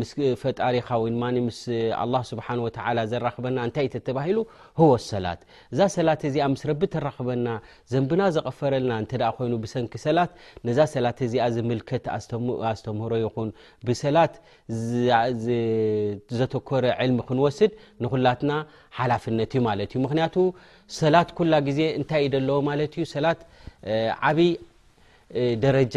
ምስ ፈጣሪኻ ወይ ድማ ምስ ኣላ ስብሓን ወተላ ዘራኽበና እንታይ ተተባሂሉ ህወ ሰላት እዛ ሰላት እዚኣ ምስ ረቢ ተራኽበና ዘንብና ዘቐፈረልና እንተ ኮይኑ ብሰንኪ ሰላት ነዛ ሰላት እዚኣ ዝምልከት ኣስተምህሮ ይኹን ብሰላት ዘተኮረ ዕልሚ ክንወስድ ንኹላትና ሓላፍነት እዩ ማለት እዩ ምክንያቱ ሰላት ኩላ ግዜ እንታይ ዩ ደለዎ ማለት እዩ ሰላት ዓብይ ደረጃ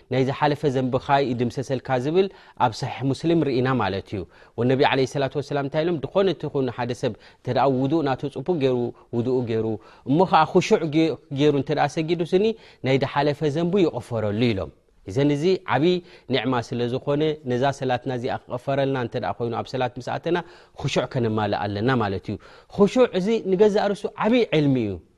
ናይ ዝሓለፈ ዘንብኻ ይድምሰሰልካ ዝብል ኣብ ሳሒሕ ሙስሊም ርኢና ማለት እዩ ወነቢ ለ ሰላት ወሰላም እንታይ ኢሎም ድኾነ ትኹን ሓደ ሰብ እተ ውዱእ ናተ ፅቡቅ ገይሩ ውድኡ ገይሩ እሞ ከዓ ክሹዕ ገይሩ እተ ሰጊዱ ስኒ ናይ ድሓለፈ ዘንቡ ይቕፈረሉ ኢሎም እዘን እዚ ዓብይ ኒዕማ ስለ ዝኾነ ነዛ ሰላትና እዚኣ ክቐፈረልና እተ ኮይኑ ኣብ ሰላት ምስ ኣተና ክሹዕ ከነማልእ ኣለና ማለት እዩ ክሹዕ እዚ ንገዛእ ርሱ ዓብይ ዕልሚ እዩ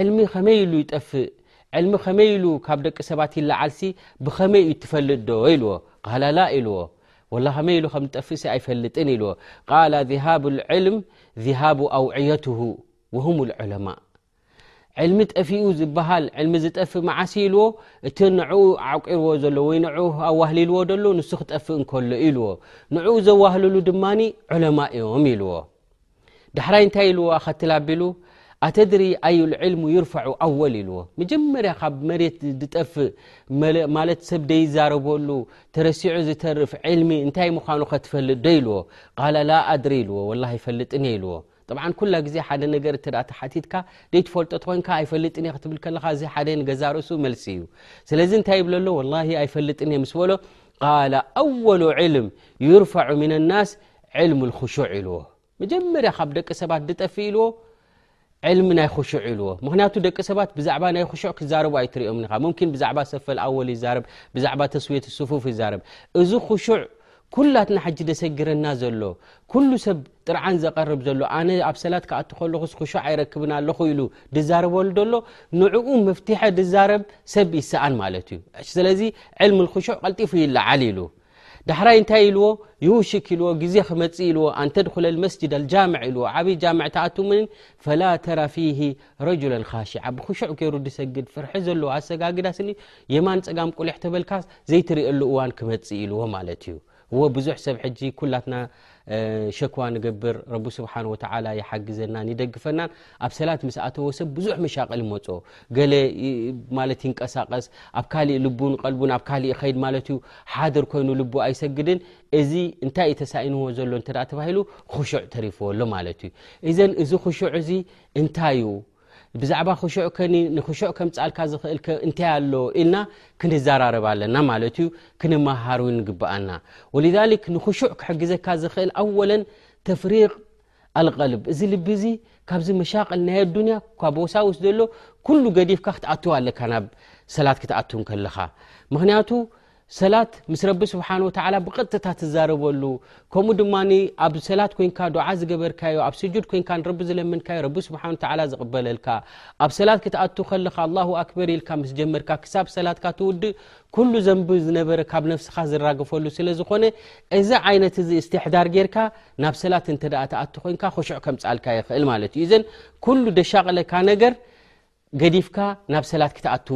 ዕልሚ ከመይ ኢሉ ይጠፍእ ዕልሚ ከመይ ኢሉ ካብ ደቂ ሰባት ይለዓልሲ ብኸመይ እዩ ትፈልጥ ዶ ኢልዎ ቃላላ ኢልዎ ወላ ከመይ ኢሉ ከም ዝጠፍእሲ ኣይፈልጥን ኢልዎ ቃላ ذሃብ ዕልም ذሃቡ ኣውዕየት ወሁም ዑለማ ዕልሚ ጠፊኡ ዝበሃል ዕልሚ ዝጠፍእ መዓሲ ኢልዎ እቲ ንዕኡ ዓቂርዎ ዘሎ ወይ ንኡ ኣዋህሊልዎ ደሎ ንሱ ክጠፍእ እንከሎ ኢልዎ ንዕኡ ዘዋህልሉ ድማ ዑለማ እዮም ኢልዎ ዳሕራይ እንታይ ኢልዎ ኣኸትል ኣቢሉ ኣተድሪ ኣዩ ልዕልሙ ይርፋዑ ኣወል ኢልዎ መጀመርያ ካብ መሬት ዝጠፍእ ማለት ሰብ ደይዛረበሉ ተረሲዑ ዝተርፍ ዕልሚ እንታይ ምዃኑ ከትፈልጥ ዶ ኢልዎ ቃል ላ ኣድሪ ኢልዎ ወላ ኣይፈልጥን እየ ኢልዎ ጠብ ኩላ ግዜ ሓደ ነገር እተ ተሓቲትካ ደይትፈልጦ ትኮንካ ኣይፈልጥን እየ ክትብል ከለካ እዚ ሓደ ገዛ ርእሱ መልሲ እዩ ስለዚ እንታይ ይብለ ኣሎ ወላ ኣይፈልጥን እየ ምስ በሎ ቃል ኣወሉ ዕልም ይርፋዑ ምና ናስ ዕልም ልክሹዕ ኢልዎ መጀመርያ ካብ ደቂ ሰባት ድጠፍእ ኢልዎ ዕልሚ ናይ ክሹዕ ኢልዎ ምክንያቱ ደቂ ሰባት ብዛዕባ ናይ ክሹዕ ክዛረቡ ኣይትሪኦም ኻ ሙምኪን ብዛዕባ ሰፈል ኣወል ይዛረብ ብዛዕባ ተስውየት ስፉፍ ይዛረብ እዚ ክሹዕ ኩላትና ሕጂ ዘሰግረና ዘሎ ኩሉ ሰብ ጥርዓን ዘቐርብ ዘሎ ኣነ ኣብ ሰላት ክኣት ከለኹስ ክሹዕ ኣይረክብን ኣለኹ ኢሉ ድዛረበሉ ዘሎ ንዕኡ መፍትሐ ድዛረብ ሰብ ይሰኣን ማለት እዩ ስለዚ ዕልሚ ክሹዕ ቀልጢፉ ይለዓል ኢሉ ዳሕራይ እንታይ ኢልዎ ዩሽክ ኢልዎ ግዜ ክመፅእ ኢልዎ ኣንተድኩለ መስጅድ ኣልጃምዕ ኢልዎ ዓብይ ጃምዕ ተኣቱ ምን ፈላ ተራ ፊ ረጅለ ካሽዓ ብክሹዕ ገይሩ ድሰግድ ፍርሒ ዘለዎ ኣሰጋግዳስኒ የማን ፀጋም ቁሊሕ ተበልካ ዘይትሪእሉ እዋን ክመፅእ ኢልዎ ማለት እዩ እዎ ብዙሕ ሰብ ሕጂ ኩላትና ሸክዋ ንገብር ረቢ ስብሓን ወተላ ይሓግዘናን ይደግፈናን ኣብ ሰላት ምስ ኣተወ ሰብ ብዙሕ መሻቀል ይመፅ ገለ ማለት ይንቀሳቀስ ኣብ ካሊእ ልቡን ቀልቡን ኣብ ካሊእ ይኸይድ ማለት እዩ ሓድር ኮይኑ ልቡ ኣይሰግድን እዚ እንታይ እዩ ተሳኢንዎ ዘሎ እተ ተባሂሉ ክሹዕ ተሪፍዎ ኣሎ ማለት እዩ እዘን እዚ ክሹዕ እዚ እንታይ እዩ ብዛዕባ ክሹዕ ከ ንክሹዕ ከምፅኣልካ ዝኽእል ከ እንታይ ኣሎ ኢልና ክንዘራረብ ኣለና ማለት እዩ ክንመሃር ውን ንግብኣና ወልዛሊክ ንክሹዕ ክሕግዘካ ዝኽእል ኣወለን ተፍሪቅ ኣልቀልብ እዚ ልቢ እዚ ካብዚ መሻቅል ናይ ኣዱንያ ኳ ቦሳውስ ዘሎ ኩሉ ገዲፍካ ክትኣትው ኣለካ ናብ ሰላት ክትኣትው ከለኻ ምክንያቱ ሰላት ምስ ረቢ ስብሓን ወተላ ብቐጥታ ትዛረበሉ ከምኡ ድማ ኣብ ሰላት ኮንካ ዱዓ ዝገበርካዮ ኣብ ስጁድ ኮንካ ንረቢ ዝለምንካዮ ረቢ ስብሓን ወተላ ዝቕበለልካ ኣብ ሰላት ክትኣቱ ከለካ ኣላሁ ኣክበር ኢልካ ምስ ጀመርካ ክሳብ ሰላትካ ትውድእ ኩሉ ዘንብ ዝነበረ ካብ ነፍስኻ ዝራገፈሉ ስለ ዝኾነ እዚ ዓይነት እዚ እስትሕዳር ጌርካ ናብ ሰላት እንተ ትኣቱ ኮንካ ክሹዕ ከምፅኣልካ ይኽእል ማለት እዩ እዘን ኩሉ ደሻቕለካ ነገር ገዲፍካ ናብ ሰላት ክትኣት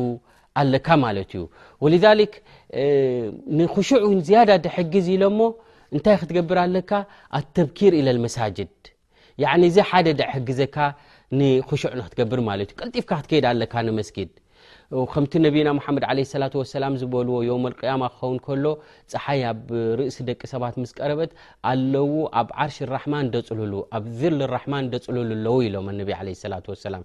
ኣለካ ማለት እዩ ወልذ ንክሹዕ ውን ዝያዳ ድሕግዝ ኢሎ ሞ እንታይ ክትገብር ኣለካ ኣተብኪር ኢለ መሳጅድ እዚ ሓደ ድሕግዘካ ንክሹዕ ንክትገብር ማለት እዩ ቀልጢፍካ ክትከይድ ኣለካ ንመስጊድ ከምቲ ነቢና ሓመድ ለ ላ ሰላም ዝበልዎ ዮም ያማ ክኸውን ከሎ ፀሓይ ኣብ ርእሲ ደቂ ሰባት ምስ ቀረበት ኣለዉ ኣብ ዓርሽ ራሕማን ደፅልሉ ኣብ ዝል ራሕማን ደፅልሉ ኣለዉ ኢሎም ኣነቢ ለ ላ ሰላም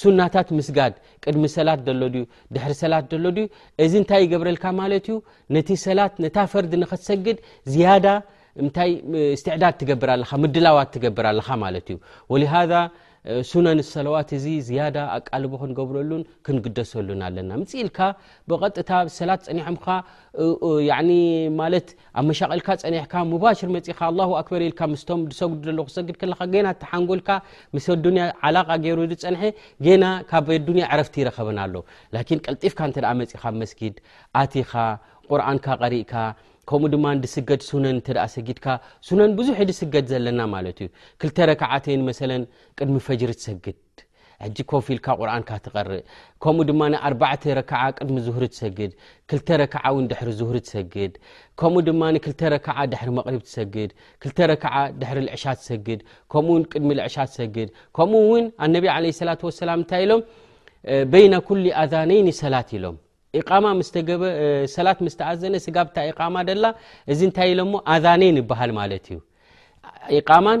ሱናታት ምስጋድ ቅድሚ ሰላት ዘሎ ድዩ ድሕሪ ሰላት ዘሎ ድዩ እዚ እንታይ ይገብረልካ ማለት እዩ ነቲ ሰላት ነታ ፈርዲ ንኸትሰግድ ዝያዳ እታይ እስትዕዳድ ትገብር ኣለኻ ምድላዋት ትገብር ኣለኻ ማለት እዩ ወሊሃዛ ሱነን ሰለዋት እዚ ዝያዳ ኣቃልቦ ክንገብረሉን ክንግደሰሉን ኣለና ምፅኢልካ ብቐጥታ ሰላት ፀኒሖምካ ማለት ኣብ መሻቅልካ ፀኒሕካ ሙባሽር መፂካ ኣላሁ ኣክበር ኢልካ ምስቶም ዝሰግዱ ዘለዉ ክሰግድ ከለካ ገና እቲ ሓንጎልካ ምስ ኣዱንያ ዓላቃ ገይሩ ዝፀንሐ ገና ካብ ኣዱንያ ዕረፍቲ ይረከበን ኣሎ ላኪን ቀልጢፍካ እንተ መፂካ ብ መስጊድ ኣቲካ ቁርኣንካ ቀሪእካ ከምኡ ድማ ድስገድ ሱነን እተ ሰጊድካ ሱነን ብዙሕ ድስገድ ዘለና ማለት እዩ ክልተ ረክዓተይን መሰለን ቅድሚ ፈጅሪ ትሰግድ ሕጂ ኮፍ ኢልካ ቁርኣንካ ትቐርእ ከምኡ ድማ ኣርባዕተ ረክዓ ቅድሚ ዝሁሪ ትሰግድ ክልተ ረክዓ እውን ድሕሪ ዝሁሪ ትሰግድ ከምኡ ድማ ክልተ ረክዓ ድሕሪ መቕሪብ ትሰግድ ክልተ ረክዓ ድሕሪ ልዕሻ ትሰግድ ከምኡውን ቅድሚ ልዕሻ ትሰግድ ከምኡ እውን ኣነቢ ዓለ ሰላት ወሰላም እንታይ ኢሎም በይነ ኩል ኣዛነይኒ ሰላት ኢሎም ኢቃማ ሰላት ምስ ተኣዘነ ስጋብታ ኢቃማ ደላ እዚ እንታይ ኢሎሞ ኣዛነይን ይበሃል ማለት እዩ ኢቃማን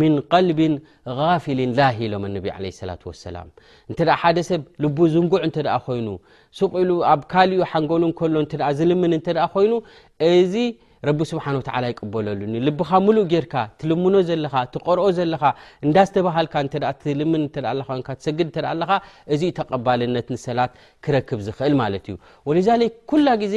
ምን ቀልቢ غፍል ላሂ ኢሎም ኣነቢ ለ ላة وሰላም እንተ ሓደ ሰብ ልቡ ዝንጉዕ እንተ ኮይኑ ስቕ ኢሉ ኣብ ካልኡ ሓንጎሉ ከሎ ዝልምን እተ ኮይኑ እዚ ረቢ ስብሓን ላ ይቅበለሉኒ ልብኻ ምሉእ ጌርካ ትልምኖ ዘለኻ ትቀርኦ ዘለኻ እንዳ ዝተባሃልካ ትልምን ትሰግድ እተ ኣለኻ እዚ ተቀባልነት ንሰላት ክረክብ ዝኽእል ማለት እዩ ወ ኩላ ግዜ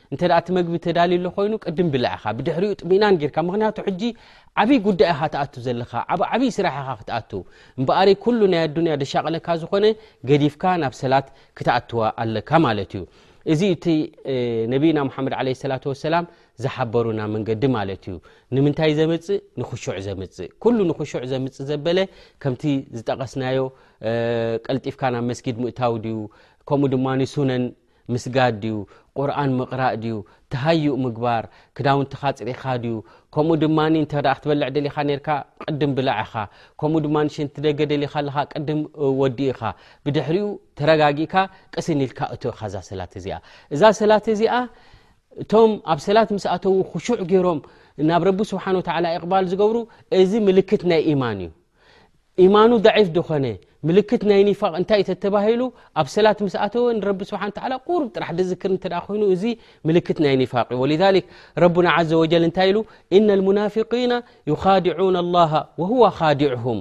እንተ እቲ መግቢ ተዳልዩ ሎ ኮይኑ ቅድም ብላ ኢኻ ብድሕሪኡ ጥሚናን ጌርካ ምክንያቱ ሕጂ ዓብይ ጉዳይ ኢኻ ትኣቱ ዘለካ ብ ዓብይ ስራሕ ኢኻ ክትኣቱ እምበኣሪ ኩሉ ናይ ኣዱንያ ደሻቀለካ ዝኾነ ገዲፍካ ናብ ሰላት ክትኣትዋ ኣለካ ማለት እዩ እዚ እቲ ነብና ሓመድ ለ ሰላ ሰላም ዝሓበሩና መንገዲ ማለት እዩ ንምንታይ ዘምፅእ ንክሹዕ ዘምፅእ ኩሉ ንክሹዕ ዘምፅእ ዘበለ ከምቲ ዝጠቀስናዮ ቀልጢፍካ ናብ መስጊድ ምእታው ድዩ ከምኡ ድማ ሱነን ምስጋድ ድዩ ቁርን ምቕራእ ድዩ ተሃዩእ ምግባር ክዳውንትኻ ፅሪኻ ድዩ ከምኡ ድማ እተ ክትበልዕ ደሊኻ ርካ ቅድም ብላዕ ኢኻ ከምኡ ድማ ንሽንቲ ደገ ደሊኻ ኣለኻ ቅድም ወዲ ኢኻ ብድሕሪኡ ተረጋጊእካ ቅስን ኢልካ እቶ ኢኻ እዛ ሰላት እዚኣ እዛ ሰላት እዚኣ እቶም ኣብ ሰላት ምስ ኣተዉ ክሹዕ ገይሮም ናብ ረቢ ስብሓን ወተላ እቕባል ዝገብሩ እዚ ምልክት ናይ ኢማን እዩ እዩ ማኑ ዳዒፍ ድኮነ ملكت ني نفاق نت تبهل ب سلاة مستو رب سبان وتلى قرب رح زكر ين ملكت ي نفاق ولذلك ربنا عز وجل ت ل إن المنافقين يخادعون الله وهو خادعهم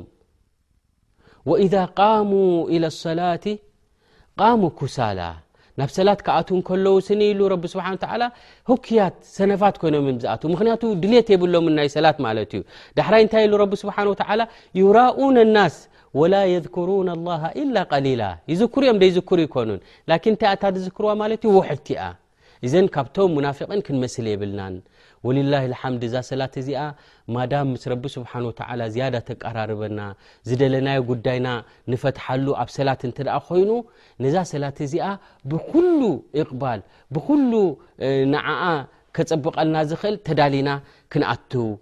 وإذا قاموا إلى الصلاة ቃሙ ኩሳላ ናብ ሰላት ክኣትዉ እንከለዉ ስኒ ኢሉ ረቢ ስብሓ ላ ሁክያት ሰነፋት ኮይኖም እዮም ዝኣትዉ ምክንያቱ ድልት የብሎምን ናይ ሰላት ማለት እዩ ዳሕራይ እንታይ ኢሉ ረቢ ስብሓን ወተዓላ ዩራኡን ኣናስ ወላ የذኩሩን ላሃ ኢላ ቀሊላ ይዝክሩ እዮም ደይዝክሩ ይኮኑን ላኪን እንታይ ኣታ ዝዝክርዋ ማለት እዩ ውሕድቲ እያ እዘን ካብቶም ሙናፊቅን ክንመስል የብልናን ወልላሂ ልሓምድ እዛ ሰላት እዚኣ ማዳም ምስ ረቢ ስብሓን ወተላ ዝያዳ ተቀራርበና ዝደለናዮ ጉዳይና ንፈትሓሉ ኣብ ሰላት እንተ ኮይኑ ነዛ ሰላት እዚኣ ብኩሉ እቅባል ብኩሉ ንዓኣ ከፀብቀልና ዝኽእል ተዳሊና ክንኣትው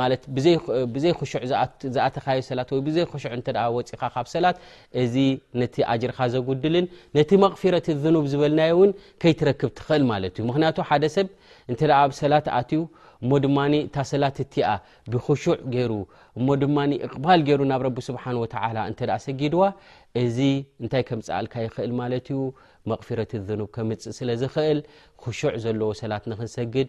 ማለት ብዘይ ክሹዕ ዝኣተኻዮ ሰላት ወይ ብዘይ ክሹዕ እተ ወፂኻ ካብ ሰላት እዚ ነቲ ኣጅርካ ዘጉድልን ነቲ መቕፊረት ዝኑብ ዝበልናዮ እውን ከይትረክብ ትኽእል ማለት እዩ ምክንያቱ ሓደ ሰብ እንተ ኣብ ሰላት ኣትዩ እሞ ድማ እታ ሰላት እቲኣ ብክሹዕ ገይሩ እሞ ድማ እቕባል ገይሩ ናብ ረቢ ስብሓን ወተላ እተ ሰጊድዋ እዚ እንታይ ከምፅኣልካ ይኽእል ማለት እዩ መቕፊረት ዝኑብ ከምፅእ ስለ ዝኽእል ክሹዕ ዘለዎ ሰላት ንክንሰግድ